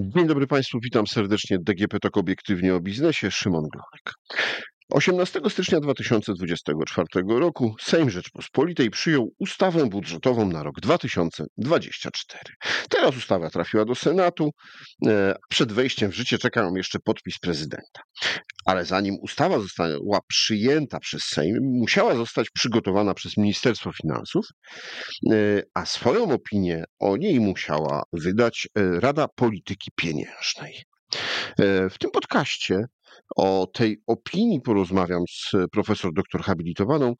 Dzień dobry Państwu, witam serdecznie. DGP TOK obiektywnie o biznesie, Szymon Glonek. 18 stycznia 2024 roku Sejm Rzeczpospolitej przyjął ustawę budżetową na rok 2024. Teraz ustawa trafiła do Senatu. E, przed wejściem w życie czeka jeszcze podpis prezydenta. Ale zanim ustawa została przyjęta przez Sejm, musiała zostać przygotowana przez Ministerstwo Finansów, e, a swoją opinię o niej musiała wydać e, Rada Polityki Pieniężnej. W tym podcaście o tej opinii porozmawiam z profesor doktor habilitowaną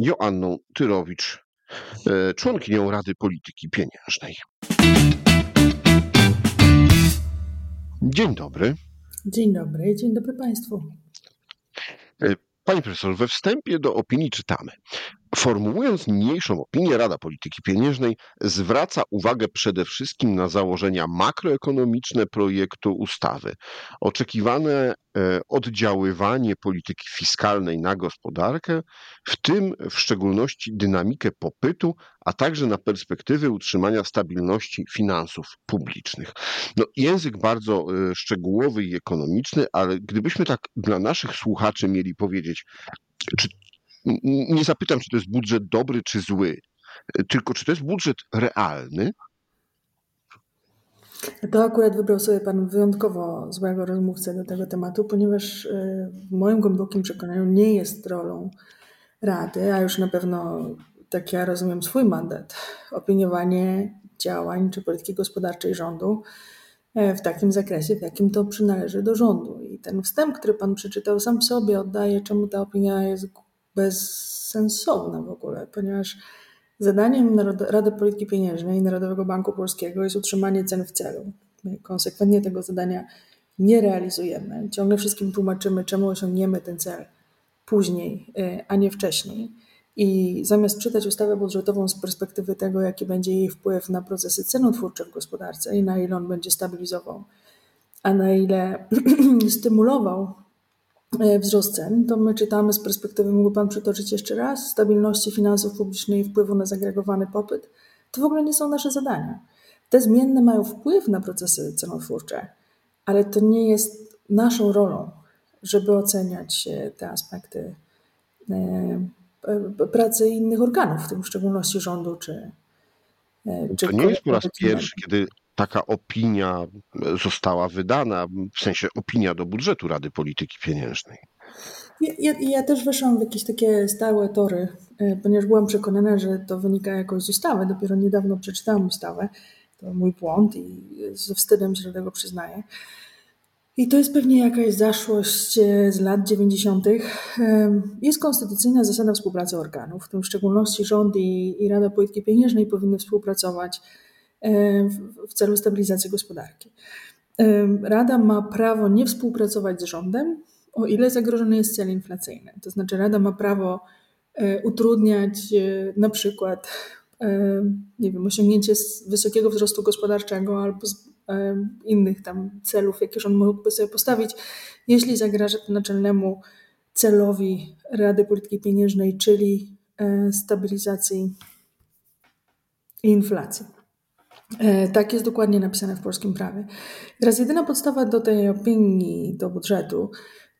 Joanną Tyrowicz, e, członkinią Rady Polityki Pieniężnej. Dzień dobry. Dzień dobry, dzień dobry Państwu. E, Pani profesor, we wstępie do opinii czytamy. Formułując niniejszą opinię, Rada Polityki Pieniężnej zwraca uwagę przede wszystkim na założenia makroekonomiczne projektu ustawy, oczekiwane e, oddziaływanie polityki fiskalnej na gospodarkę, w tym w szczególności dynamikę popytu, a także na perspektywy utrzymania stabilności finansów publicznych. No, język bardzo e, szczegółowy i ekonomiczny, ale gdybyśmy tak dla naszych słuchaczy mieli powiedzieć, czy nie zapytam, czy to jest budżet dobry czy zły, tylko czy to jest budżet realny. To akurat wybrał sobie Pan wyjątkowo złego rozmówcę do tego tematu, ponieważ y, w moim głębokim przekonaniu nie jest rolą Rady, a już na pewno tak ja rozumiem swój mandat, opiniowanie działań czy polityki gospodarczej rządu e, w takim zakresie, w jakim to przynależy do rządu. I ten wstęp, który Pan przeczytał, sam sobie oddaje, czemu ta opinia jest bezsensowna w ogóle, ponieważ zadaniem Rady Polityki Pieniężnej i Narodowego Banku Polskiego jest utrzymanie cen w celu. My konsekwentnie tego zadania nie realizujemy. Ciągle wszystkim tłumaczymy, czemu osiągniemy ten cel później, y, a nie wcześniej. I zamiast czytać ustawę budżetową z perspektywy tego, jaki będzie jej wpływ na procesy cenotwórcze w gospodarce i na ile on będzie stabilizował, a na ile stymulował wzrost cen, to my czytamy z perspektywy, mógłby Pan przytoczyć jeszcze raz, stabilności finansów publicznych i wpływu na zagregowany popyt. To w ogóle nie są nasze zadania. Te zmienne mają wpływ na procesy cenotwórcze, ale to nie jest naszą rolą, żeby oceniać te aspekty e, pracy innych organów, w tym w szczególności rządu czy. E, czy to nie jest po raz pierwszy, kiedy taka opinia została wydana, w sensie opinia do budżetu Rady Polityki Pieniężnej. Ja, ja, ja, też weszłam w jakieś takie stałe tory, e, ponieważ byłam przekonana, że to wynika jakoś z ustawy. Dopiero niedawno przeczytałam ustawę. To mój błąd i ze wstydem się do tego przyznaję. I to jest pewnie jakaś zaszłość e, z lat 90. Jest konstytucyjna zasada współpracy organów, w tym w szczególności rząd i, i Rada Polityki Pieniężnej powinny współpracować w celu stabilizacji gospodarki. Rada ma prawo nie współpracować z rządem, o ile zagrożony jest cel inflacyjny. To znaczy, Rada ma prawo e, utrudniać e, na przykład e, nie wiem, osiągnięcie wysokiego wzrostu gospodarczego albo innych tam celów, jakie rząd mógłby sobie postawić, jeśli zagraża to naczelnemu celowi Rady Polityki Pieniężnej, czyli stabilizacji inflacji. E, tak jest dokładnie napisane w polskim prawie. Teraz jedyna podstawa do tej opinii, do budżetu,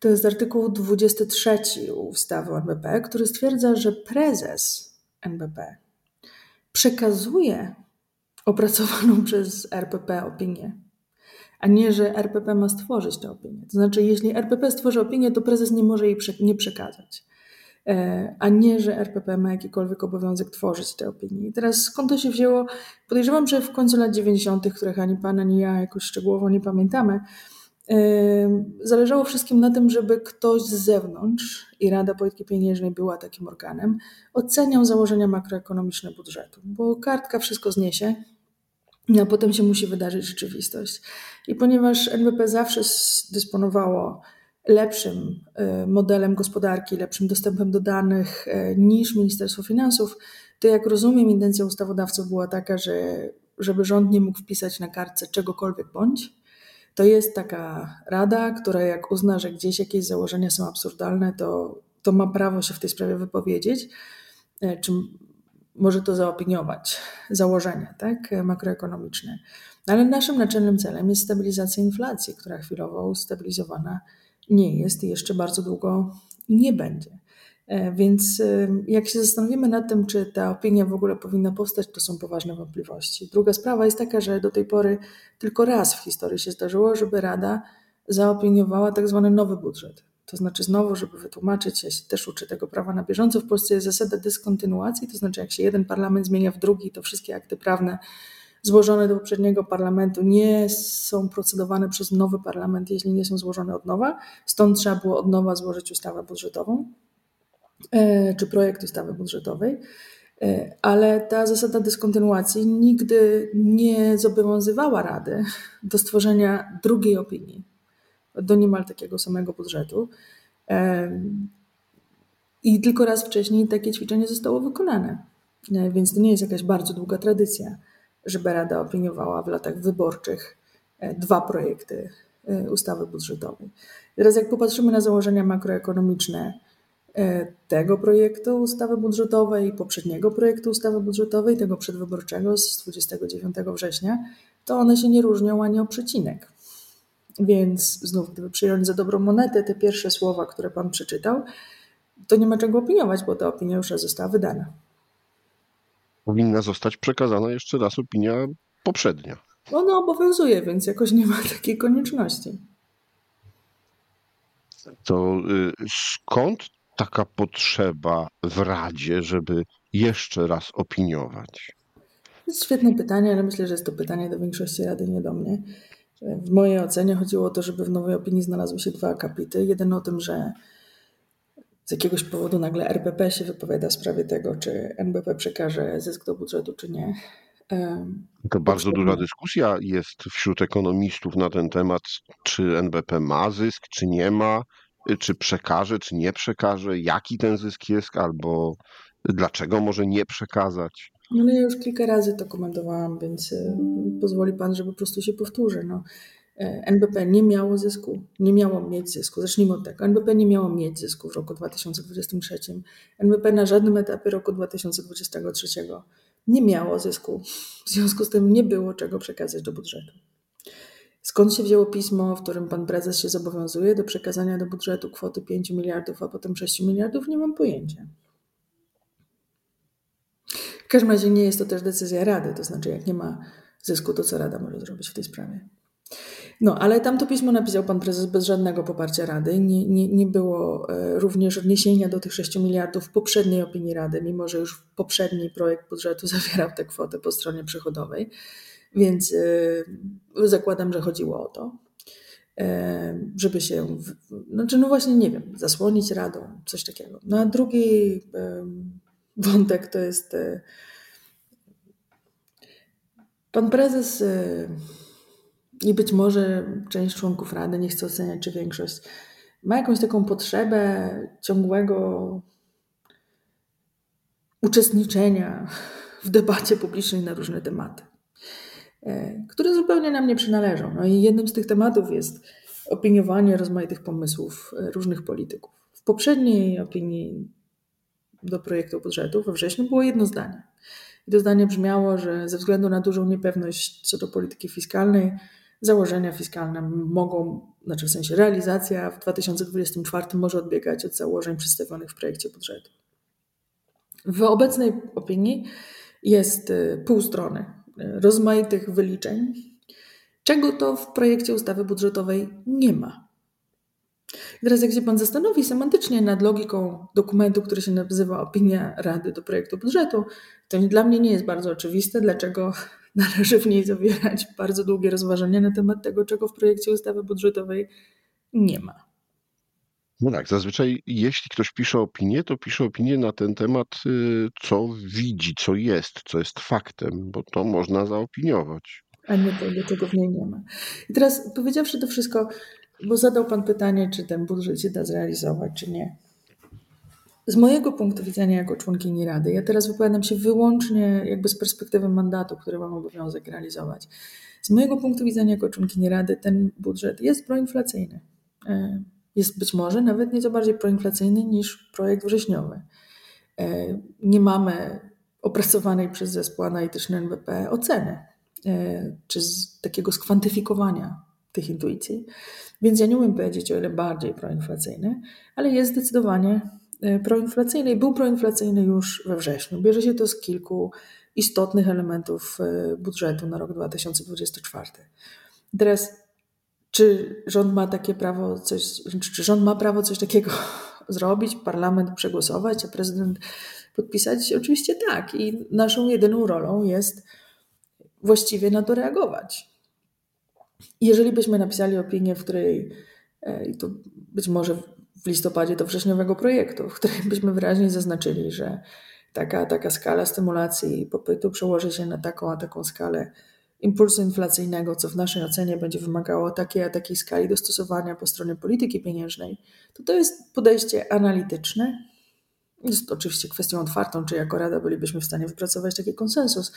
to jest artykuł 23 ustawy o NBP, który stwierdza, że prezes NBP przekazuje opracowaną przez RPP opinię, a nie, że RPP ma stworzyć tę opinię. To znaczy, jeśli RPP stworzy opinię, to prezes nie może jej nie przekazać. E, a nie, że RPP ma jakikolwiek obowiązek tworzyć te opinie. I teraz skąd to się wzięło? Podejrzewam, że w końcu lat 90., których ani pan, ani ja jakoś szczegółowo nie pamiętamy, e, zależało wszystkim na tym, żeby ktoś z zewnątrz, i Rada Polityki Pieniężnej była takim organem, oceniał założenia makroekonomiczne budżetu, bo kartka wszystko zniesie, a potem się musi wydarzyć rzeczywistość. I ponieważ NBP zawsze dysponowało lepszym y, modelem gospodarki, lepszym dostępem do danych y, niż Ministerstwo Finansów, to jak rozumiem, intencja ustawodawców była taka, że żeby rząd nie mógł wpisać na kartce czegokolwiek bądź. To jest taka rada, która jak uzna, że gdzieś jakieś założenia są absurdalne, to, to ma prawo się w tej sprawie wypowiedzieć. Y, czy może to zaopiniować, założenia tak, makroekonomiczne. Ale naszym naczelnym celem jest stabilizacja inflacji, która chwilowo ustabilizowana nie jest i jeszcze bardzo długo nie będzie. E, więc e, jak się zastanowimy nad tym, czy ta opinia w ogóle powinna powstać, to są poważne wątpliwości. Druga sprawa jest taka, że do tej pory tylko raz w historii się zdarzyło, żeby Rada zaopiniowała tak zwany nowy budżet. To znaczy znowu, żeby wytłumaczyć, ja się też uczę tego prawa na bieżąco, w Polsce jest zasada dyskontynuacji, to znaczy jak się jeden parlament zmienia w drugi, to wszystkie akty prawne złożone do poprzedniego parlamentu nie są procedowane przez nowy parlament, jeśli nie są złożone od nowa. Stąd trzeba było od nowa złożyć ustawę budżetową e, czy projekt ustawy budżetowej. E, ale ta zasada dyskontynuacji nigdy nie zobowiązywała Rady do stworzenia drugiej opinii do niemal takiego samego budżetu. I tylko raz wcześniej takie ćwiczenie zostało wykonane. E, więc to nie jest jakaś bardzo długa tradycja, żeby Rada opiniowała w latach wyborczych e, dwa projekty e, ustawy budżetowej. Teraz, jak popatrzymy na założenia makroekonomiczne tego projektu ustawy budżetowej, poprzedniego projektu ustawy budżetowej, tego przedwyborczego z 29 września, to one się nie różnią ani o przecinek. Więc znów, gdyby przyjąć za dobrą monetę te pierwsze słowa, które Pan przeczytał, to nie ma czego opiniować, bo ta opinia już została wydana. Powinna zostać przekazana jeszcze raz opinia poprzednia. Ona obowiązuje, więc jakoś nie ma takiej konieczności. To y, skąd taka potrzeba w Radzie, żeby jeszcze raz opiniować? To jest świetne pytanie, ale myślę, że jest to pytanie do większości Rady, nie do mnie. W mojej ocenie chodziło o to, żeby w nowej opinii znalazły się dwa akapity. Jeden o tym, że z jakiegoś powodu nagle RPP się wypowiada w sprawie tego, czy NBP przekaże zysk do budżetu, czy nie. To bardzo duża dyskusja jest wśród ekonomistów na ten temat, czy NBP ma zysk, czy nie ma, czy przekaże, czy nie przekaże, jaki ten zysk jest, albo dlaczego może nie przekazać. No ale ja już kilka razy to komentowałam, więc e, pozwoli Pan, że po prostu się powtórzę. No. E, NBP nie miało zysku, nie miało mieć zysku. Zacznijmy od tego. NBP nie miało mieć zysku w roku 2023. NBP na żadnym etapie roku 2023 nie miało zysku. W związku z tym nie było czego przekazać do budżetu. Skąd się wzięło pismo, w którym pan prezes się zobowiązuje do przekazania do budżetu kwoty 5 miliardów, a potem 6 miliardów? Nie mam pojęcia. W każdym razie nie jest to też decyzja Rady, to znaczy jak nie ma zysku, to co Rada może zrobić w tej sprawie. No, ale tam to pismo napisał pan prezes bez żadnego poparcia Rady. Nie, nie, nie było e, również odniesienia do tych 6 miliardów w poprzedniej opinii Rady, mimo że już poprzedni projekt budżetu zawierał tę kwotę po stronie przychodowej. Więc yy, zakładam, że chodziło o to, yy, żeby się, w, znaczy no właśnie nie wiem, zasłonić Radą, coś takiego. No a drugi yy, wątek to jest. Pan prezes i być może część członków Rady, nie chcę oceniać, czy większość, ma jakąś taką potrzebę ciągłego uczestniczenia w debacie publicznej na różne tematy, e, które zupełnie nam nie przynależą. No i jednym z tych tematów jest opiniowanie rozmaitych pomysłów różnych polityków. W poprzedniej opinii do projektu budżetu we wrześniu było jedno zdanie. I to zdanie brzmiało, że ze względu na dużą niepewność co do polityki fiskalnej, założenia fiskalne mogą, znaczy w sensie realizacja w 2024 może odbiegać od założeń przedstawionych w projekcie budżetu. W obecnej opinii jest y, pół strony y, rozmaitych wyliczeń, czego to w projekcie ustawy budżetowej nie ma. I teraz jak się Pan zastanowi semantycznie nad logiką dokumentu, który się nazywa Opinia Rady do projektu budżetu, to dla mnie nie jest bardzo oczywiste, dlaczego należy w niej zawierać bardzo długie rozważania na temat tego, czego w projekcie ustawy budżetowej nie ma. No tak, zazwyczaj jeśli ktoś pisze opinię, to pisze opinię na ten temat, y, co widzi, co jest, co jest faktem, bo to można zaopiniować. A nie to, czego w niej nie ma. I teraz powiedziawszy to wszystko, bo zadał Pan pytanie, czy ten budżet się da zrealizować, czy nie. Z mojego punktu widzenia jako członkini Rady, ja teraz wypowiadam się wyłącznie jakby z perspektywy mandatu, który mam obowiązek realizować. Z mojego punktu widzenia jako członkini Rady ten budżet jest proinflacyjny. E, jest być może nawet nieco bardziej proinflacyjny niż projekt wrześniowy. E, nie mamy opracowanej przez zespół analityczny NBP oceny, czy z takiego skwantyfikowania tych intuicji. Więc ja nie umiem powiedzieć, o ile bardziej proinflacyjny, ale jest zdecydowanie proinflacyjny i był proinflacyjny już we wrześniu. Bierze się to z kilku istotnych elementów budżetu na rok 2024. Teraz, czy rząd ma takie prawo, coś, czy rząd ma prawo coś takiego zrobić, parlament przegłosować, a prezydent podpisać? Oczywiście tak. I naszą jedyną rolą jest właściwie na to reagować. Jeżeli byśmy napisali opinię, w której, e, i to być może w listopadzie do wrześniowego projektu, w której byśmy wyraźnie zaznaczyli, że taka, taka skala stymulacji popytu przełoży się na taką a taką skalę impulsu inflacyjnego, co w naszej ocenie będzie wymagało takiej a takiej skali dostosowania po stronie polityki pieniężnej, to to jest podejście analityczne. Jest oczywiście kwestią otwartą, czy jako Rada bylibyśmy w stanie wypracować taki konsensus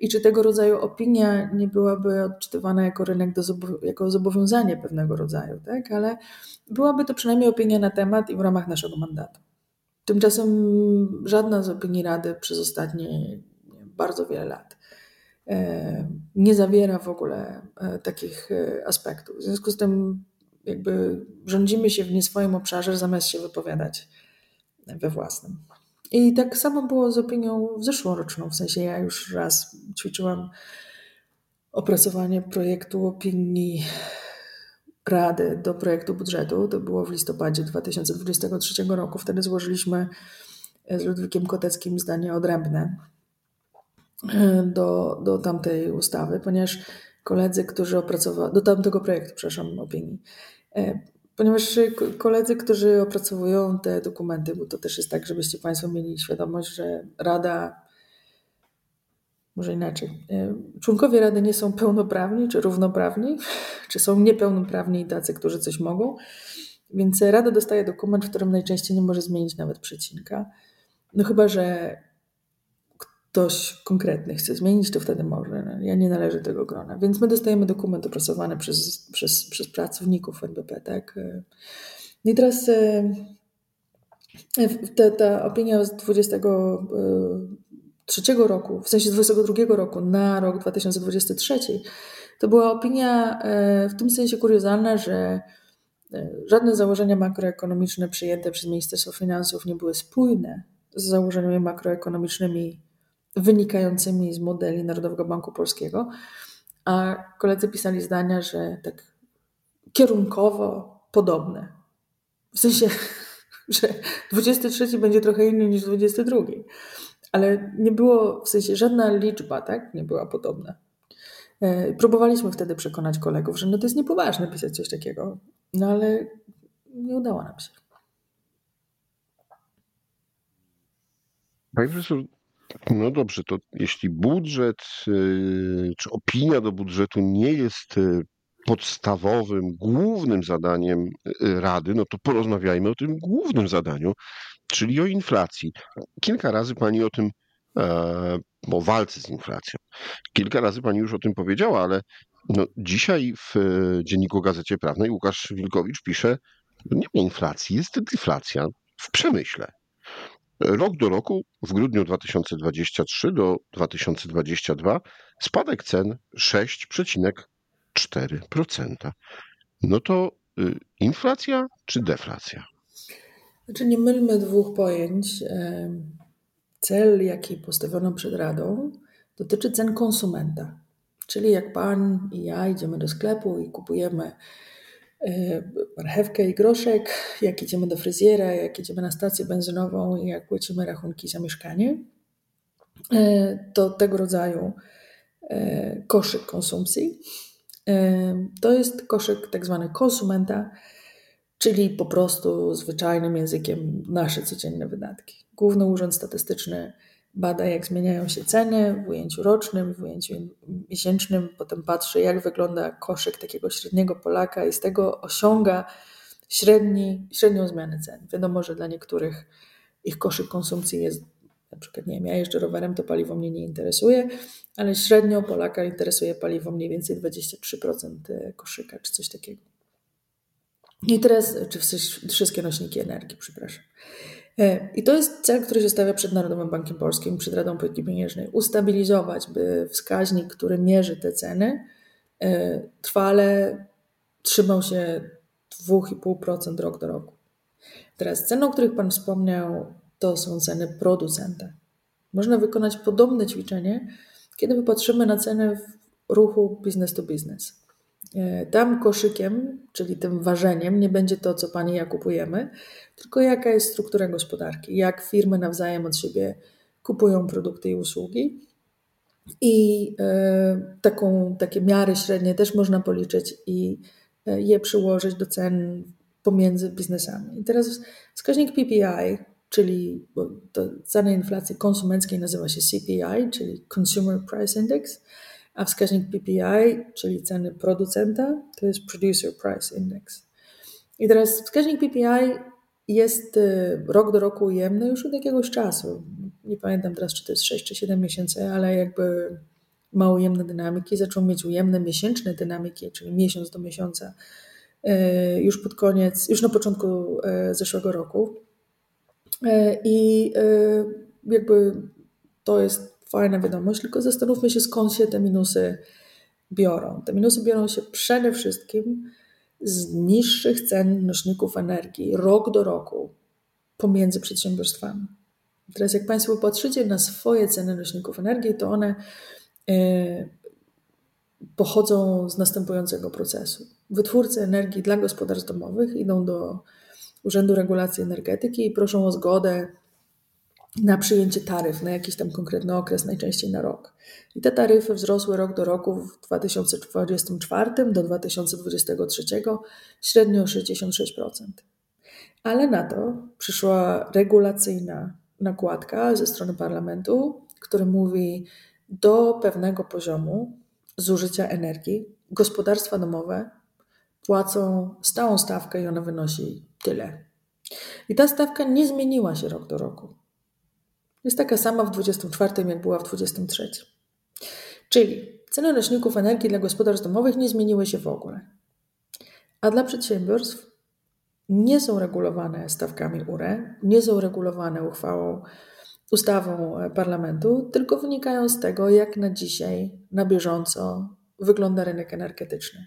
i czy tego rodzaju opinia nie byłaby odczytywana jako rynek, do jako zobowiązanie pewnego rodzaju, tak? ale byłaby to przynajmniej opinia na temat i w ramach naszego mandatu. Tymczasem żadna z opinii Rady przez ostatnie bardzo wiele lat E, nie zawiera w ogóle e, takich e, aspektów. W związku z tym jakby rządzimy się w nie swoim obszarze, zamiast się wypowiadać we własnym. I tak samo było z opinią zeszłoroczną, w sensie ja już raz ćwiczyłam opracowanie projektu opinii Rady do projektu budżetu. To było w listopadzie 2023 roku. Wtedy złożyliśmy z Ludwikiem Koteckim zdanie odrębne do, do tamtej ustawy, ponieważ koledzy, którzy opracowali, do tamtego projektu, przepraszam, opinii, e, ponieważ koledzy, którzy opracowują te dokumenty, bo to też jest tak, żebyście Państwo mieli świadomość, że Rada, może inaczej, e, członkowie Rady nie są pełnoprawni czy równoprawni, czy są niepełnoprawni i tacy, którzy coś mogą, więc Rada dostaje dokument, w którym najczęściej nie może zmienić nawet przecinka. No chyba, że ktoś konkretny chce zmienić, to wtedy może. Ja nie należę do tego grona. Więc my dostajemy dokument opracowany przez, przez, przez pracowników NBP, tak? I teraz e, ta, ta opinia z 23 roku, w sensie z 22 roku na rok 2023, to była opinia e, w tym sensie kuriozalna, że e, żadne założenia makroekonomiczne przyjęte przez Ministerstwo Finansów nie były spójne z założeniami makroekonomicznymi wynikającymi z modeli Narodowego Banku Polskiego, a koledzy pisali zdania, że tak kierunkowo podobne. W sensie, że 23 będzie trochę inny niż 22. Ale nie było, w sensie żadna liczba, tak, nie była podobna. E, próbowaliśmy wtedy przekonać kolegów, że no to jest niepoważne pisać coś takiego, no ale nie udało nam się. Panie no dobrze, to jeśli budżet y, czy opinia do budżetu nie jest y, podstawowym, głównym zadaniem y, Rady, no to porozmawiajmy o tym głównym zadaniu, czyli o inflacji. Kilka razy pani o tym, e, o walce z inflacją. Kilka razy pani już o tym powiedziała, ale no dzisiaj w Dzienniku Gazecie Prawnej Łukasz Wilkowicz pisze, nie ma inflacji, jest deflacja w przemyśle. Rok do roku, w grudniu 2023 do 2022, spadek cen 6,4%. No to y, inflacja czy deflacja? Znaczy nie mylmy dwóch pojęć. Cel, jaki postawiono przed Radą, dotyczy cen konsumenta. Czyli jak pan i ja idziemy do sklepu i kupujemy marchewkę i groszek, jak idziemy do fryzjera, jak idziemy na stację benzynową i jak płacimy rachunki za mieszkanie, e, to tego rodzaju e, koszyk konsumpcji to jest koszyk tak zwany konsumenta, czyli po prostu zwyczajnym językiem nasze codzienne wydatki. Główny Urząd Statystyczny bada, jak zmieniają się ceny w ujęciu rocznym, w ujęciu miesięcznym, potem patrzy, jak wygląda koszyk takiego średniego Polaka i z tego osiąga średni, średnią zmianę cen. Wiadomo, że dla niektórych ich koszyk konsumpcji jest, na przykład, nie wiem, ja jeżdżę rowerem, to paliwo mnie nie interesuje, ale średnio Polaka interesuje paliwo mniej więcej 23% koszyka, czy coś takiego. I teraz, czy wszystkie nośniki energii, przepraszam. E, I to jest cel, który się stawia przed Narodowym Bankiem Polskim, przed Radą Polityki Pieniężnej. Ustabilizować, by wskaźnik, który mierzy te ceny, e, trwale trzymał się 2,5% rok do roku. Teraz ceny, o których Pan wspomniał, to są ceny producenta. Można wykonać podobne ćwiczenie, kiedy popatrzymy na ceny w ruchu business to business. E, tam koszykiem, czyli tym ważeniem, nie będzie to, co Pani ja kupujemy, tylko jaka jest struktura gospodarki, jak firmy nawzajem od siebie kupują produkty i usługi. I e, taką, takie miary średnie też można policzyć i e, je przyłożyć do cen pomiędzy biznesami. I teraz wskaźnik PPI, czyli to cena inflacji konsumenckiej nazywa się CPI, czyli Consumer Price Index, a wskaźnik PPI, czyli ceny producenta, to jest Producer Price Index. I teraz wskaźnik PPI jest y, rok do roku ujemny już od jakiegoś czasu. Nie pamiętam teraz, czy to jest 6 czy 7 miesięcy, ale jakby ma ujemne dynamiki. Zaczął mieć ujemne miesięczne dynamiki, czyli miesiąc do miesiąca, y, już pod koniec, już na początku y, zeszłego roku. I jakby to jest fajna wiadomość, tylko zastanówmy się, skąd się te minusy biorą. Te minusy biorą się przede wszystkim z niższych cen nośników energii rok do roku pomiędzy przedsiębiorstwami. Teraz, jak Państwo patrzycie na swoje ceny nośników energii, to one e, pochodzą z następującego procesu. Wytwórcy energii dla gospodarstw domowych idą do Urzędu Regulacji Energetyki i proszą o zgodę na przyjęcie taryf na jakiś tam konkretny okres, najczęściej na rok. I te taryfy wzrosły rok do roku w 2024 do 2023 średnio o 66%. Ale na to przyszła regulacyjna nakładka ze strony parlamentu, który mówi, do pewnego poziomu zużycia energii gospodarstwa domowe płacą stałą stawkę i ona wynosi tyle. I ta stawka nie zmieniła się rok do roku jest taka sama w 24, jak była w 23. Czyli ceny nośników energii dla gospodarstw domowych nie zmieniły się w ogóle. A dla przedsiębiorstw nie są regulowane stawkami URE, nie są regulowane uchwałą, ustawą parlamentu, tylko wynikają z tego, jak na dzisiaj, na bieżąco wygląda rynek energetyczny.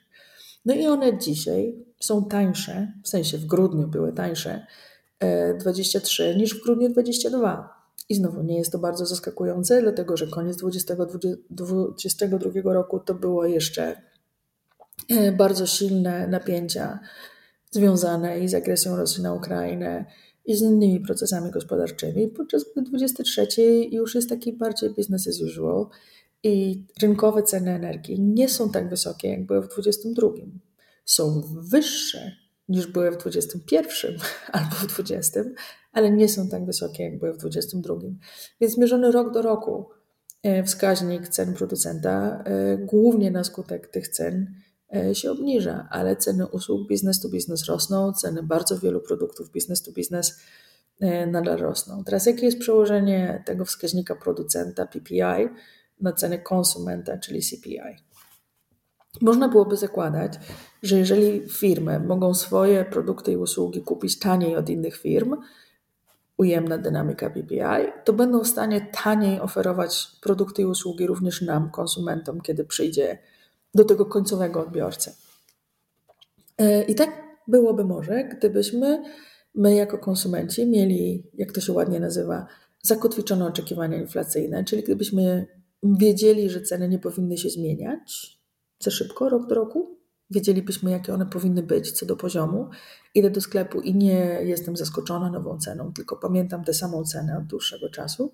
No i one dzisiaj są tańsze, w sensie w grudniu były tańsze 23 e, niż w grudniu 22. I znowu nie jest to bardzo zaskakujące, dlatego że koniec 2022 roku to było jeszcze e, bardzo silne napięcia związane i z agresją Rosji na Ukrainę i z innymi procesami gospodarczymi, podczas gdy 23 już jest taki bardziej business as usual i rynkowe ceny energii nie są tak wysokie, jak były w 22. Są wyższe niż były w 21 albo w 20, ale nie są tak wysokie, jak były w 22. Więc mierzony rok do roku e, wskaźnik cen producenta e, głównie na skutek tych cen e, się obniża, ale ceny usług business to business rosną, ceny bardzo wielu produktów business to business nadal rosną. Teraz jakie jest przełożenie tego wskaźnika producenta PPI na ceny konsumenta, czyli CPI? Można byłoby zakładać, że jeżeli firmy mogą swoje produkty i usługi kupić taniej od innych firm, ujemna dynamika PPI, to będą w stanie taniej oferować produkty i usługi również nam, konsumentom, kiedy przyjdzie do tego końcowego odbiorcy. E, I tak byłoby może, gdybyśmy my jako konsumenci mieli, jak to się ładnie nazywa, zakotwiczone oczekiwania inflacyjne, czyli gdybyśmy wiedzieli, że ceny nie powinny się zmieniać za szybko, rok do roku, wiedzielibyśmy, jakie one powinny być co do poziomu. Idę do sklepu i nie jestem zaskoczona nową ceną, tylko pamiętam tę samą cenę od dłuższego czasu.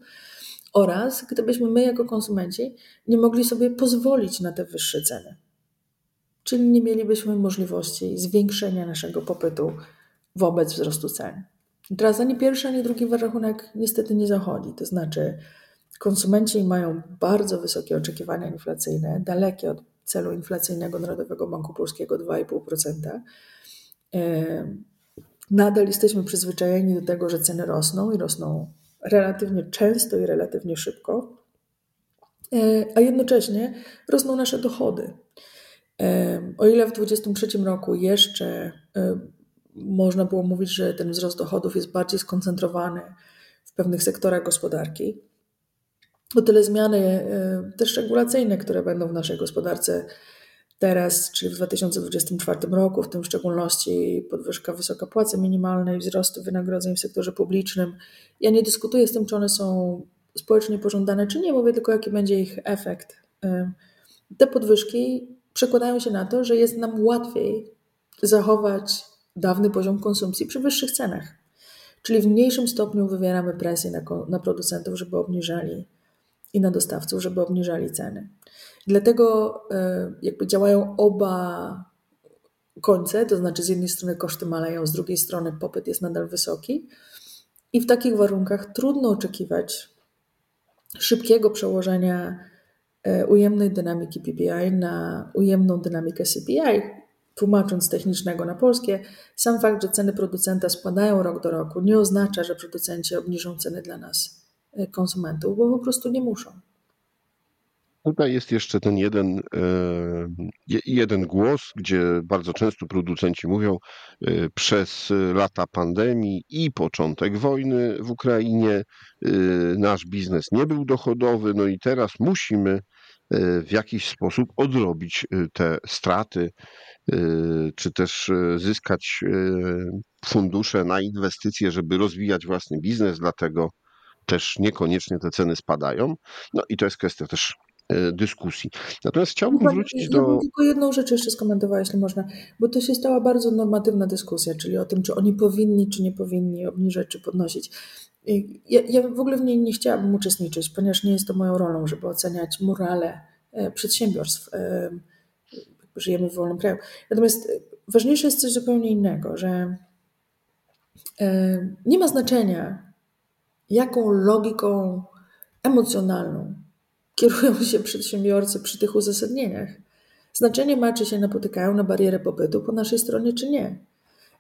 Oraz gdybyśmy my, jako konsumenci, nie mogli sobie pozwolić na te wyższe ceny. Czyli nie mielibyśmy możliwości zwiększenia naszego popytu wobec wzrostu cen. Teraz ani pierwszy, ani drugi rachunek niestety nie zachodzi. To znaczy, konsumenci mają bardzo wysokie oczekiwania inflacyjne, dalekie od celu inflacyjnego Narodowego Banku Polskiego 2,5%. E, nadal jesteśmy przyzwyczajeni do tego, że ceny rosną i rosną relatywnie często i relatywnie szybko, e, a jednocześnie rosną nasze dochody. E, o ile w 2023 roku jeszcze można było mówić, że ten wzrost dochodów jest bardziej skoncentrowany w pewnych sektorach gospodarki. O tyle zmiany e, też regulacyjne, które będą w naszej gospodarce teraz, czyli w 2024 roku, w tym w szczególności podwyżka wysoka płacy minimalnej, wzrost wynagrodzeń w sektorze publicznym. Ja nie dyskutuję z tym, czy one są społecznie pożądane, czy nie, mówię tylko, jaki będzie ich efekt. Te podwyżki przekładają się na to, że jest nam łatwiej zachować dawny poziom konsumpcji przy wyższych cenach. Czyli w mniejszym stopniu wywieramy presję na, na producentów, żeby obniżali i na dostawców, żeby obniżali ceny. Dlatego e, jakby działają oba końce, to znaczy z jednej strony koszty maleją, z drugiej strony popyt jest nadal wysoki. I w takich warunkach trudno oczekiwać szybkiego przełożenia e, ujemnej dynamiki PPI na ujemną dynamikę CPI. Tłumacząc technicznego na polskie, sam fakt, że ceny producenta spadają rok do roku, nie oznacza, że producenci obniżą ceny dla nas, konsumentów, bo po prostu nie muszą. Tutaj jest jeszcze ten jeden, e, jeden głos, gdzie bardzo często producenci mówią, e, przez lata pandemii i początek wojny w Ukrainie e, nasz biznes nie był dochodowy, no i teraz musimy w jakiś sposób odrobić te straty, czy też zyskać fundusze na inwestycje, żeby rozwijać własny biznes, dlatego też niekoniecznie te ceny spadają. No i to jest kwestia też E, dyskusji. Natomiast chciałbym no wrócić do. Ja tylko jedną rzecz jeszcze skomentowała, jeśli można, bo to się stała bardzo normatywna dyskusja, czyli o tym, czy oni powinni, czy nie powinni obniżać, czy podnosić. Ja, ja w ogóle w niej nie chciałabym uczestniczyć, ponieważ nie jest to moją rolą, żeby oceniać morale e, przedsiębiorstw. E, żyjemy w wolnym kraju. Natomiast ważniejsze jest coś zupełnie innego, że nie ma znaczenia, jaką logiką emocjonalną kierują się przedsiębiorcy przy tych uzasadnieniach. Znaczenie ma, czy się napotykają na barierę popytu po naszej stronie, czy nie.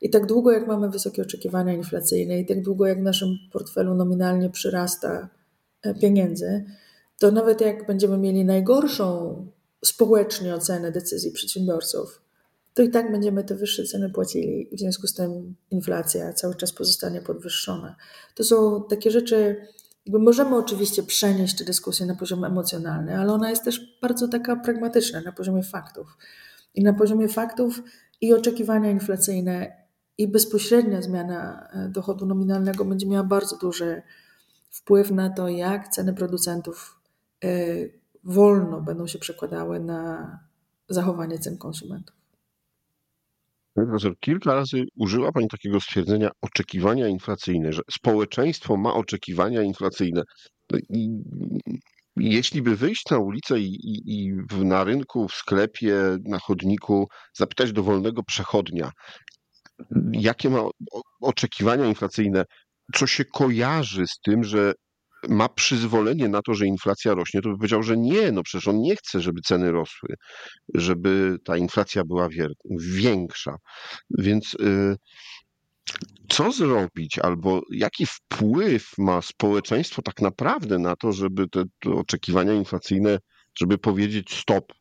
I tak długo, jak mamy wysokie oczekiwania inflacyjne, i tak długo, jak w naszym portfelu nominalnie przyrasta e, pieniędzy, to nawet jak będziemy mieli najgorszą społecznie ocenę decyzji przedsiębiorców, to i tak będziemy te wyższe ceny płacili. W związku z tym inflacja cały czas pozostanie podwyższona. To są takie rzeczy, jakby możemy oczywiście przenieść tę dyskusję na poziom emocjonalny, ale ona jest też bardzo taka pragmatyczna na poziomie faktów. I na poziomie faktów i oczekiwania inflacyjne, i bezpośrednia zmiana e, dochodu nominalnego będzie miała bardzo duży wpływ na to, jak ceny producentów e, wolno będą się przekładały na zachowanie cen konsumentów. Profesor, kilka razy użyła Pani takiego stwierdzenia oczekiwania inflacyjne, że społeczeństwo ma oczekiwania inflacyjne. No I jeśli by wyjść na ulicę i, i, i na rynku, w sklepie, na chodniku, zapytać dowolnego przechodnia, jakie ma oczekiwania inflacyjne, co się kojarzy z tym, że ma przyzwolenie na to, że inflacja rośnie, to by powiedział, że nie, no przecież on nie chce, żeby ceny rosły, żeby ta inflacja była większa. Więc y, co zrobić, albo jaki wpływ ma społeczeństwo tak naprawdę na to, żeby te, te oczekiwania inflacyjne, żeby powiedzieć stop?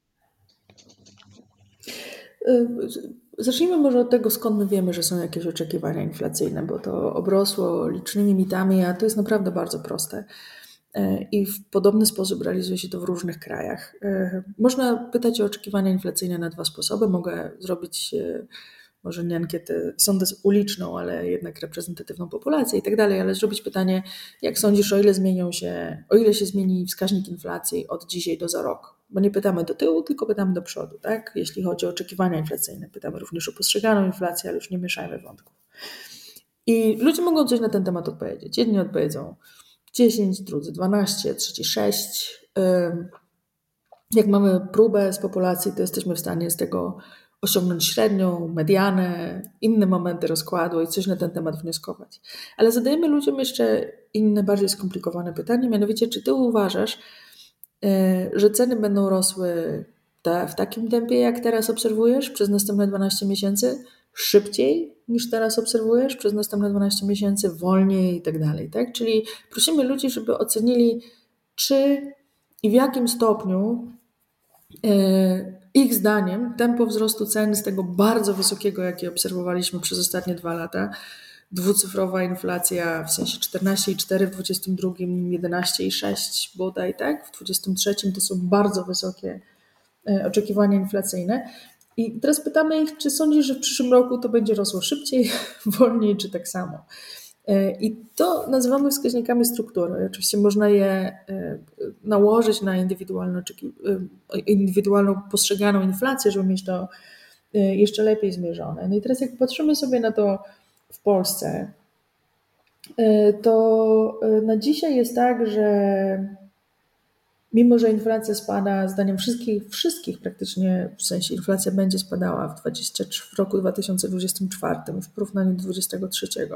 Zacznijmy może od tego, skąd my wiemy, że są jakieś oczekiwania inflacyjne, bo to obrosło licznymi mitami, a to jest naprawdę bardzo proste. E, I w podobny sposób realizuje się to w różnych krajach. E, można pytać o oczekiwania inflacyjne na dwa sposoby. Mogę zrobić e, może nie ankietę, sondę uliczną, ale jednak reprezentatywną populację i tak dalej, ale zrobić pytanie, jak sądzisz, o ile zmienią się, o ile się zmieni wskaźnik inflacji od dzisiaj do za rok? Bo nie pytamy do tyłu, tylko pytamy do przodu, tak? Jeśli chodzi o oczekiwania inflacyjne, pytamy również o postrzeganą inflację, ale już nie mieszajmy wątków. I ludzie mogą coś na ten temat odpowiedzieć. Jedni odpowiedzą 10, drudzy 12, trzeci 6. Jak mamy próbę z populacji, to jesteśmy w stanie z tego osiągnąć średnią, medianę, inne momenty rozkładu i coś na ten temat wnioskować. Ale zadajemy ludziom jeszcze inne, bardziej skomplikowane pytanie, mianowicie, czy ty uważasz, że ceny będą rosły w takim tempie, jak teraz obserwujesz przez następne 12 miesięcy, szybciej niż teraz obserwujesz przez następne 12 miesięcy, wolniej i tak dalej. Tak? Czyli prosimy ludzi, żeby ocenili, czy i w jakim stopniu e, Ich zdaniem tempo wzrostu cen z tego bardzo wysokiego, jakie obserwowaliśmy przez ostatnie dwa lata, dwucyfrowa inflacja w sensie 14,4 w 22, 11,6 bodaj, tak? W 23 to są bardzo wysokie e, oczekiwania inflacyjne. I teraz pytamy ich, czy sądzisz, że w przyszłym roku to będzie rosło szybciej, wolniej, czy tak samo? E, I to nazywamy wskaźnikami struktury. Oczywiście można je e, nałożyć na indywidualną, indywidualną postrzeganą inflację, żeby mieć to jeszcze lepiej zmierzone. No i teraz jak patrzymy sobie na to w Polsce, e, to e, na dzisiaj jest tak, że mimo, że inflacja spada, zdaniem wszystkich, wszystkich praktycznie, w sensie inflacja będzie spadała w, 20, w roku 2024 w porównaniu do 2023,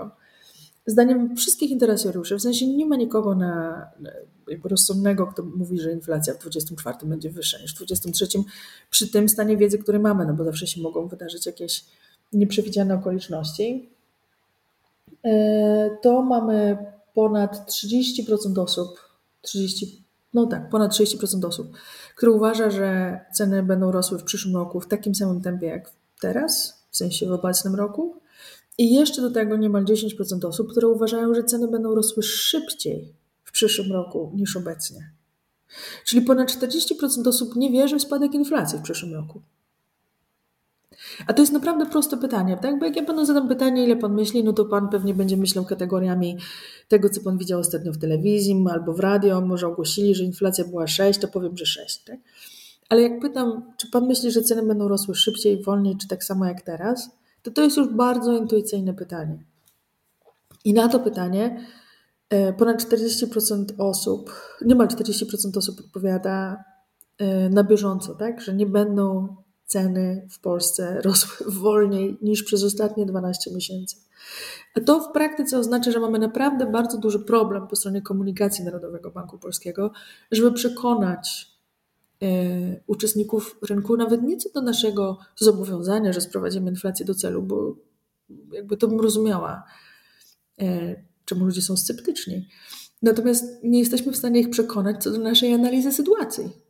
zdaniem wszystkich interesariuszy, w sensie nie ma nikogo na, rozsądnego, kto mówi, że inflacja w 2024 będzie wyższa niż w 2023 przy tym stanie wiedzy, który mamy, no bo zawsze się mogą wydarzyć jakieś nieprzewidziane okoliczności. E, to mamy ponad 30% osób, 30, no tak, ponad 30% osób, które uważa, że ceny będą rosły w przyszłym roku w takim samym tempie jak teraz, w sensie w obecnym roku. I jeszcze do tego niemal 10% osób, które uważają, że ceny będą rosły szybciej w przyszłym roku niż obecnie. Czyli ponad 40% osób nie wierzy w spadek inflacji w przyszłym roku. A to jest naprawdę proste pytanie, tak? Bo jak ja panu zadam pytanie, ile pan myśli, no to pan pewnie będzie myślał kategoriami tego, co pan widział ostatnio w telewizji albo w radio, może ogłosili, że inflacja była 6, to powiem, że 6, tak? Ale jak pytam, czy pan myśli, że ceny będą rosły szybciej, wolniej, czy tak samo jak teraz, to to jest już bardzo intuicyjne pytanie. I na to pytanie e, ponad 40% osób, niemal 40% osób odpowiada e, na bieżąco, tak? Że nie będą ceny w Polsce rosły wolniej niż przez ostatnie 12 miesięcy. A to w praktyce oznacza, że mamy naprawdę bardzo duży problem po stronie komunikacji Narodowego Banku Polskiego, żeby przekonać e, uczestników rynku, nawet nie co do naszego zobowiązania, że sprowadzimy inflację do celu, bo jakby to bym rozumiała, e, czemu ludzie są sceptyczni. Natomiast nie jesteśmy w stanie ich przekonać co do naszej analizy sytuacji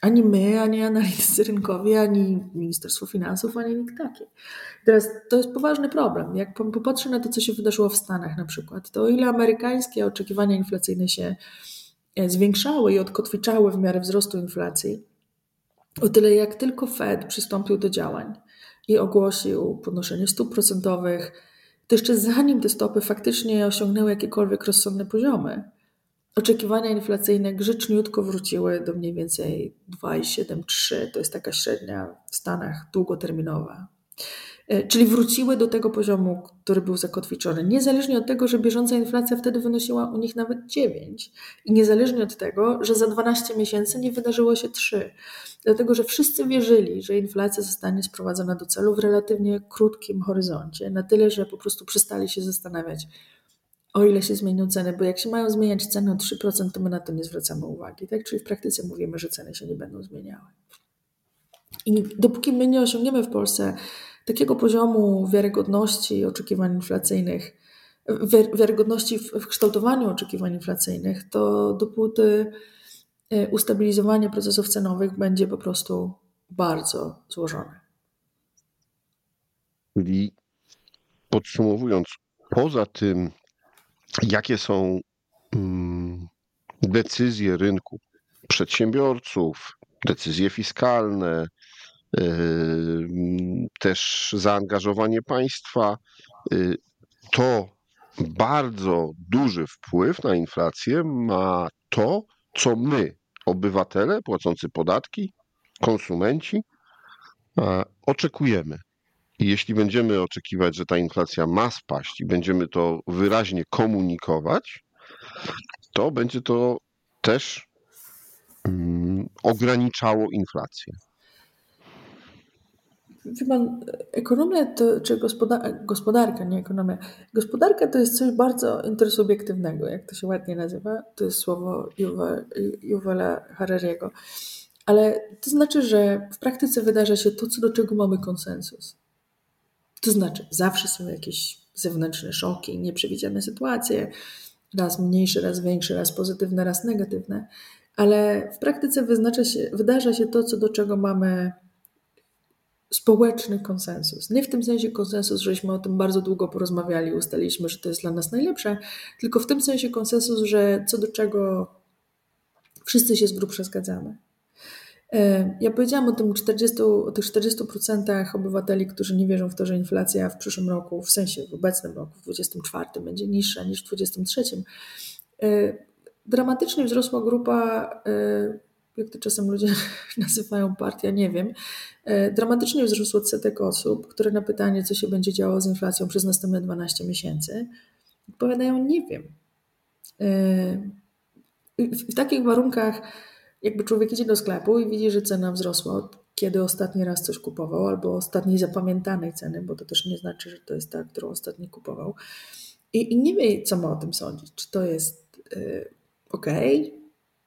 ani my, ani analitycy rynkowi, ani Ministerstwo Finansów, ani nikt taki. Teraz to jest poważny problem. Jak popatrzę na to, co się wydarzyło w Stanach na przykład, to o ile amerykańskie oczekiwania inflacyjne się e, zwiększały i odkotwiczały w miarę wzrostu inflacji, o tyle jak tylko Fed przystąpił do działań i ogłosił podnoszenie stóp procentowych, to jeszcze zanim te stopy faktycznie osiągnęły jakiekolwiek rozsądne poziomy, Oczekiwania inflacyjne grzeczniutko wróciły do mniej więcej 2,73. To jest taka średnia w Stanach długoterminowa. E, czyli wróciły do tego poziomu, który był zakotwiczony, niezależnie od tego, że bieżąca inflacja wtedy wynosiła u nich nawet 9 i niezależnie od tego, że za 12 miesięcy nie wydarzyło się 3. Dlatego, że wszyscy wierzyli, że inflacja zostanie sprowadzona do celu w relatywnie krótkim horyzoncie, na tyle, że po prostu przestali się zastanawiać, o ile się zmienią ceny, bo jak się mają zmieniać ceny o 3%, to my na to nie zwracamy uwagi, tak? Czyli w praktyce mówimy, że ceny się nie będą zmieniały. I dopóki my nie osiągniemy w Polsce takiego poziomu wiarygodności oczekiwań inflacyjnych, wiarygodności w kształtowaniu oczekiwań inflacyjnych, to dopóty e, ustabilizowanie procesów cenowych będzie po prostu bardzo złożone. Czyli podsumowując, poza tym jakie są mm, decyzje rynku przedsiębiorców, decyzje fiskalne, y, też zaangażowanie państwa, y, to bardzo duży wpływ na inflację ma to, co my, obywatele płacący podatki, konsumenci, oczekujemy. I jeśli będziemy oczekiwać, że ta inflacja ma spaść i będziemy to wyraźnie komunikować, to będzie to też um, ograniczało inflację. Wie pan, ekonomia to, czy gospoda- gospodarka, nie ekonomia. Gospodarka to jest coś bardzo intersubiektywnego, jak to się ładnie nazywa. To jest słowo Juwela Harariego. Ale to znaczy, że w praktyce wydarza się to, co do czego mamy konsensus. To znaczy, zawsze są jakieś zewnętrzne szoki, nieprzewidziane sytuacje, raz mniejsze, raz większe, raz pozytywne, raz negatywne, ale w praktyce wyznacza się, wydarza się to, co do czego mamy społeczny konsensus. Nie w tym sensie konsensus, żeśmy o tym bardzo długo porozmawiali, ustaliliśmy, że to jest dla nas najlepsze, tylko w tym sensie konsensus, że co do czego wszyscy się z grubsza zgadzamy. E, ja powiedziałam o, tym 40, o tych 40% obywateli, którzy nie wierzą w to, że inflacja w przyszłym roku, w sensie w obecnym roku, w 2024, będzie niższa niż w 2023. E, dramatycznie wzrosła grupa, e, jak to czasem ludzie nazywają partia, nie wiem. Dramatycznie wzrósł odsetek osób, które na pytanie, co się będzie działo z inflacją przez następne 12 miesięcy, odpowiadają nie wiem. W takich warunkach jakby człowiek idzie do sklepu i widzi, że cena wzrosła od kiedy ostatni raz coś kupował, albo ostatniej zapamiętanej ceny, bo to też nie znaczy, że to jest ta, którą ostatni kupował. I, i nie wie, co ma o tym sądzić. Czy to jest yy, ok,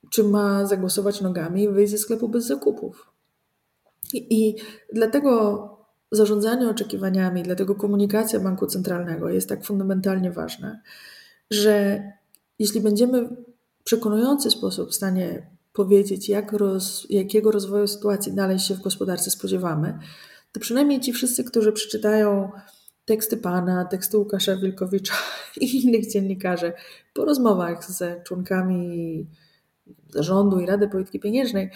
czy ma zagłosować nogami i wyjść ze sklepu bez zakupów. I, i dlatego zarządzanie oczekiwaniami, dlatego komunikacja banku centralnego jest tak fundamentalnie ważna, że jeśli będziemy w przekonujący sposób w stanie powiedzieć, jak roz, jakiego rozwoju sytuacji dalej się w gospodarce spodziewamy, to przynajmniej ci wszyscy, którzy przeczytają teksty Pana, teksty Łukasza Wilkowicza i innych dziennikarzy po rozmowach z członkami zarządu i Rady Polityki Pieniężnej,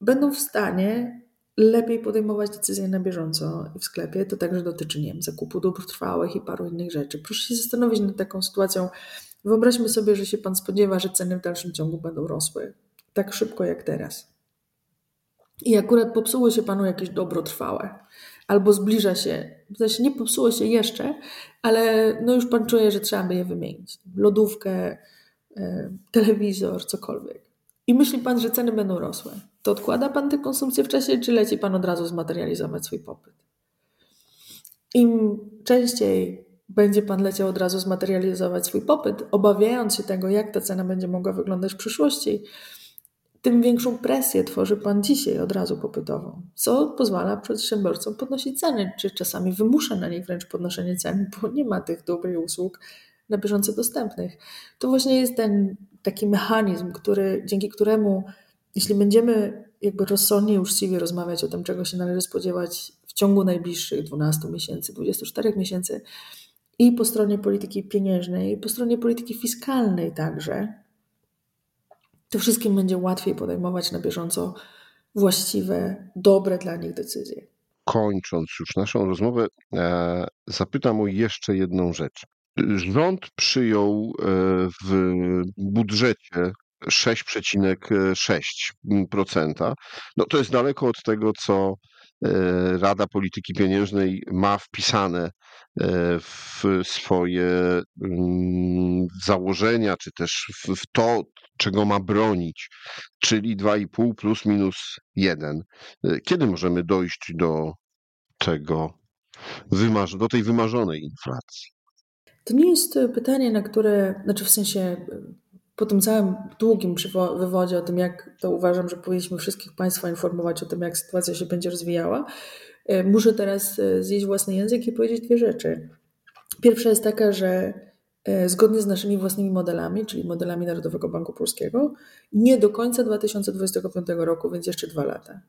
będą w stanie lepiej podejmować decyzje na bieżąco w sklepie. To także dotyczy nie wiem, zakupu dóbr trwałych i paru innych rzeczy. Proszę się zastanowić nad taką sytuacją. Wyobraźmy sobie, że się Pan spodziewa, że ceny w dalszym ciągu będą rosły tak szybko jak teraz. I akurat popsuło się panu jakieś dobro trwałe, albo zbliża się, sensie nie popsuło się jeszcze, ale no już pan czuje, że trzeba by je wymienić. Lodówkę, e, telewizor, cokolwiek. I myśli pan, że ceny będą rosły. To odkłada pan tę konsumpcję w czasie, czy leci pan od razu zmaterializować swój popyt? Im częściej będzie pan leciał od razu zmaterializować swój popyt, obawiając się tego, jak ta cena będzie mogła wyglądać w przyszłości, tym większą presję tworzy Pan dzisiaj od razu popytową, co pozwala przedsiębiorcom podnosić ceny, czy czasami wymusza na nich wręcz podnoszenie cen, bo nie ma tych dobrych usług na bieżąco dostępnych. To właśnie jest ten taki mechanizm, który, dzięki któremu, jeśli będziemy jakby rozsądnie, uczciwie rozmawiać o tym, czego się należy spodziewać w ciągu najbliższych 12 miesięcy, 24 miesięcy, i po stronie polityki pieniężnej, i po stronie polityki fiskalnej także, wszystkim będzie łatwiej podejmować na bieżąco właściwe, dobre dla nich decyzje. Kończąc już naszą rozmowę, e, zapytam o jeszcze jedną rzecz. Rząd przyjął e, w budżecie 6,6%. No to jest daleko od tego, co Rada Polityki Pieniężnej ma wpisane w swoje mm, założenia, czy też w to, czego ma bronić, czyli 2,5 plus minus 1. Kiedy możemy dojść do tego, do tej wymarzonej inflacji? To nie jest pytanie, na które, znaczy w sensie po tym całym długim wywodzie o tym, jak to uważam, że powinniśmy wszystkich Państwa informować o tym, jak sytuacja się będzie rozwijała, e, muszę teraz e, zjeść własny język i powiedzieć dwie rzeczy. Pierwsza jest taka, że E, zgodnie z naszymi własnymi modelami, czyli modelami Narodowego Banku Polskiego, nie do końca 2025 roku, więc jeszcze dwa lata.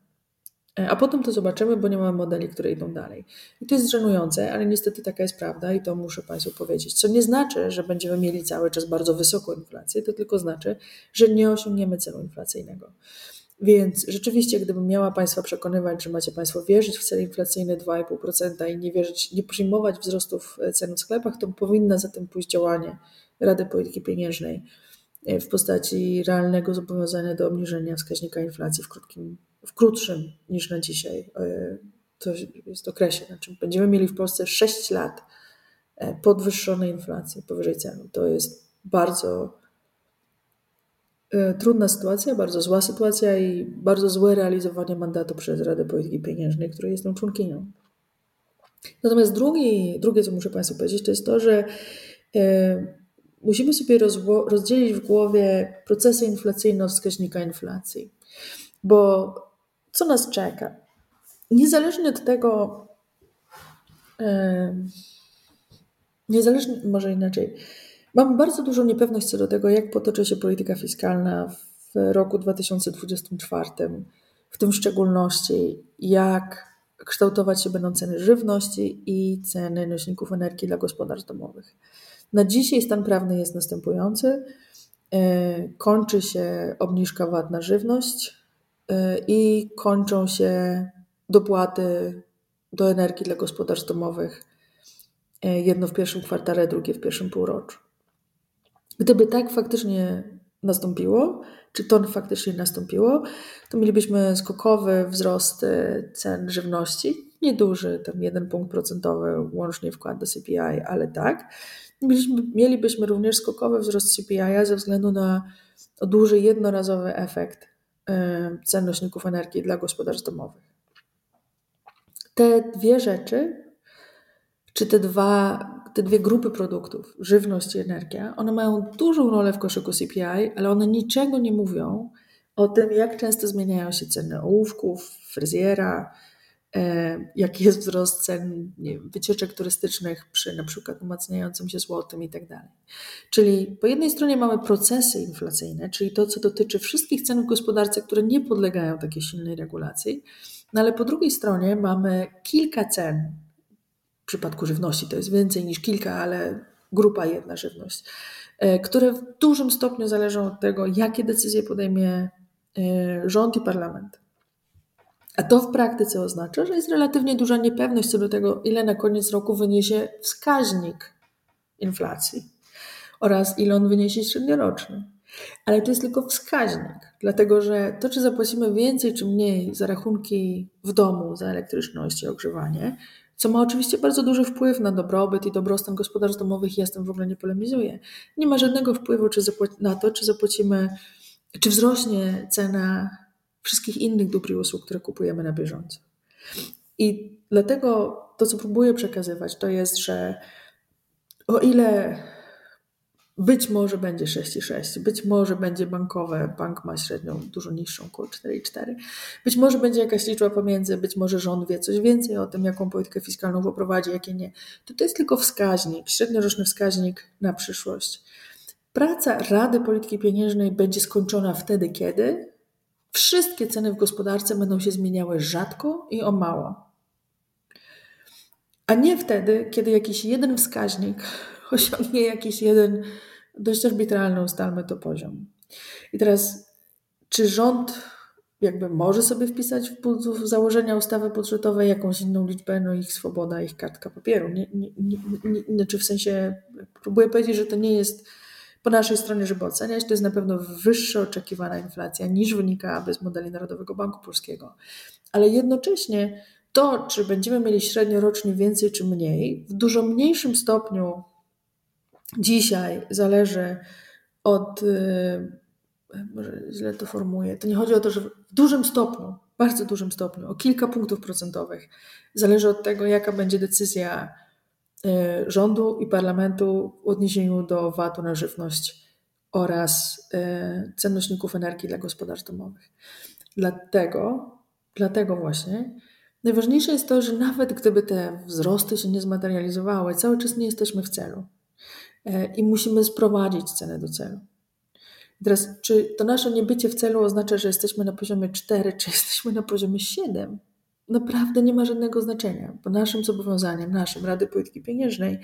E, a potem to zobaczymy, bo nie mamy modeli, które idą dalej. I to jest żenujące, ale niestety taka jest prawda i to muszę Państwu powiedzieć. Co nie znaczy, że będziemy mieli cały czas bardzo wysoką inflację, to tylko znaczy, że nie osiągniemy celu inflacyjnego. Więc rzeczywiście, gdybym miała Państwa przekonywać, że macie Państwo wierzyć w cel inflacyjny 2,5% i nie wierzyć, nie przyjmować wzrostów e, cen w sklepach, to powinna za tym pójść działanie Rady Polityki Pieniężnej e, w postaci realnego zobowiązania do obniżenia wskaźnika inflacji w, krótkim, w krótszym niż na dzisiaj. E, to jest okresie. Znaczy będziemy mieli w Polsce 6 lat podwyższonej inflacji powyżej celu. To jest bardzo E, trudna sytuacja, bardzo zła sytuacja i bardzo złe realizowanie mandatu przez Radę Polityki Pieniężnej, której jestem członkinią. Natomiast drugi, drugie, co muszę Państwu powiedzieć, to jest to, że e, musimy sobie rozdzielić w głowie procesy inflacyjne od wskaźnika inflacji. Bo co nas czeka? Niezależnie od tego, niezależnie, może inaczej, Mam bardzo dużą niepewność co do tego, jak potoczy się polityka fiskalna w roku 2024, w tym w szczególności, jak kształtować się będą ceny żywności i ceny nośników energii dla gospodarstw domowych. Na dzisiaj stan prawny jest następujący. E, kończy się obniżka VAT na żywność i kończą się dopłaty do energii dla gospodarstw domowych. E, jedno w pierwszym kwartale, drugie w pierwszym półroczu. Gdyby tak faktycznie nastąpiło, czy to faktycznie nastąpiło, to mielibyśmy skokowy wzrost cen żywności, nieduży, tam jeden punkt procentowy łącznie wkład do CPI, ale tak. Mielibyśmy również skokowy wzrost CPI ze względu na duży jednorazowy efekt cen nośników energii dla gospodarstw domowych. Te dwie rzeczy, czy te, dwa, te dwie grupy produktów, żywność i energia, one mają dużą rolę w koszyku CPI, ale one niczego nie mówią o tym, jak często zmieniają się ceny ołówków, fryzjera, jaki jest wzrost cen wiem, wycieczek turystycznych przy na przykład umacniającym się złotym i tak dalej. Czyli po jednej stronie mamy procesy inflacyjne, czyli to, co dotyczy wszystkich cen w gospodarce, które nie podlegają takiej silnej regulacji, no ale po drugiej stronie mamy kilka cen. W przypadku żywności to jest więcej niż kilka, ale grupa jedna żywność, e, które w dużym stopniu zależą od tego, jakie decyzje podejmie e, rząd i parlament. A to w praktyce oznacza, że jest relatywnie duża niepewność co do tego, ile na koniec roku wyniesie wskaźnik inflacji oraz ile on wyniesie średnioroczny. Ale to jest tylko wskaźnik, dlatego że to, czy zapłacimy więcej czy mniej za rachunki w domu, za elektryczność i ogrzewanie, co ma oczywiście bardzo duży wpływ na dobrobyt i dobrostan gospodarstw domowych, ja z tym w ogóle nie polemizuję. Nie ma żadnego wpływu czy na to, czy zapłacimy, czy wzrośnie cena wszystkich innych dóbr i usług, które kupujemy na bieżąco. I dlatego to, co próbuję przekazywać, to jest, że o ile być może będzie 6,6, być może będzie bankowe, bank ma średnią dużo niższą, około 4,4, być może będzie jakaś liczba pomiędzy, być może rząd wie coś więcej o tym, jaką politykę fiskalną poprowadzi, jakie nie. To to jest tylko wskaźnik, średnioroczny wskaźnik na przyszłość. Praca Rady Polityki Pieniężnej będzie skończona wtedy, kiedy Wszystkie ceny w gospodarce będą się zmieniały rzadko i o mało. A nie wtedy, kiedy jakiś jeden wskaźnik osiągnie jakiś jeden dość arbitralny, ustalmy to poziom. I teraz, czy rząd jakby może sobie wpisać w założenia ustawy budżetowej jakąś inną liczbę, no ich swoboda, ich kartka papieru. Nie, nie, nie, nie, znaczy w sensie, próbuję powiedzieć, że to nie jest po naszej stronie, żeby oceniać, to jest na pewno wyższa oczekiwana inflacja niż wynikałaby z modeli Narodowego Banku Polskiego. Ale jednocześnie to, czy będziemy mieli średnio rocznie więcej czy mniej, w dużo mniejszym stopniu dzisiaj zależy od. Yy, może źle to formułuję. To nie chodzi o to, że w dużym stopniu, bardzo dużym stopniu, o kilka punktów procentowych, zależy od tego, jaka będzie decyzja rządu i parlamentu w odniesieniu do VAT-u na żywność oraz e, cen nośników energii dla gospodarstw domowych. Dlatego, dlatego właśnie najważniejsze jest to, że nawet gdyby te wzrosty się nie zmaterializowały, cały czas nie jesteśmy w celu e, i musimy sprowadzić cenę do celu. Teraz, czy to nasze niebycie w celu oznacza, że jesteśmy na poziomie 4, czy jesteśmy na poziomie 7? Naprawdę nie ma żadnego znaczenia, bo naszym zobowiązaniem, naszym Rady Polityki Pieniężnej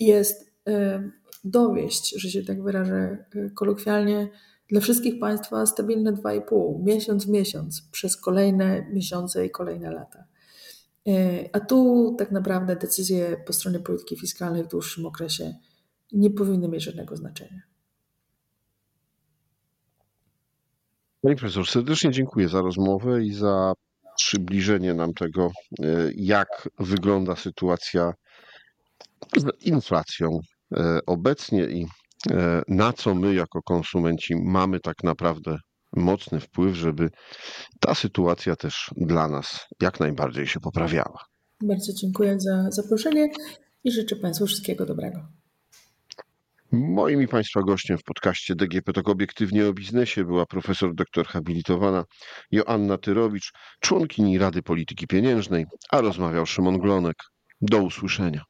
jest e, dowieść, że się tak wyrażę e, kolokwialnie, dla wszystkich Państwa stabilne 2,5, miesiąc w miesiąc, przez kolejne miesiące i kolejne lata. E, a tu tak naprawdę decyzje po stronie polityki fiskalnej w dłuższym okresie nie powinny mieć żadnego znaczenia. Pani profesor, serdecznie dziękuję za rozmowę i za przybliżenie nam tego, e, jak wygląda sytuacja z inflacją e, obecnie i e, na co my jako konsumenci mamy tak naprawdę mocny wpływ, żeby ta sytuacja też dla nas jak najbardziej się poprawiała. Bardzo dziękuję za zaproszenie i życzę Państwu wszystkiego dobrego. Moim i Państwa gościem w podcaście DGP Tok Obiektywnie o Biznesie była profesor doktor habilitowana Joanna Tyrowicz, członkini Rady Polityki Pieniężnej, a rozmawiał Szymon Glonek. Do usłyszenia.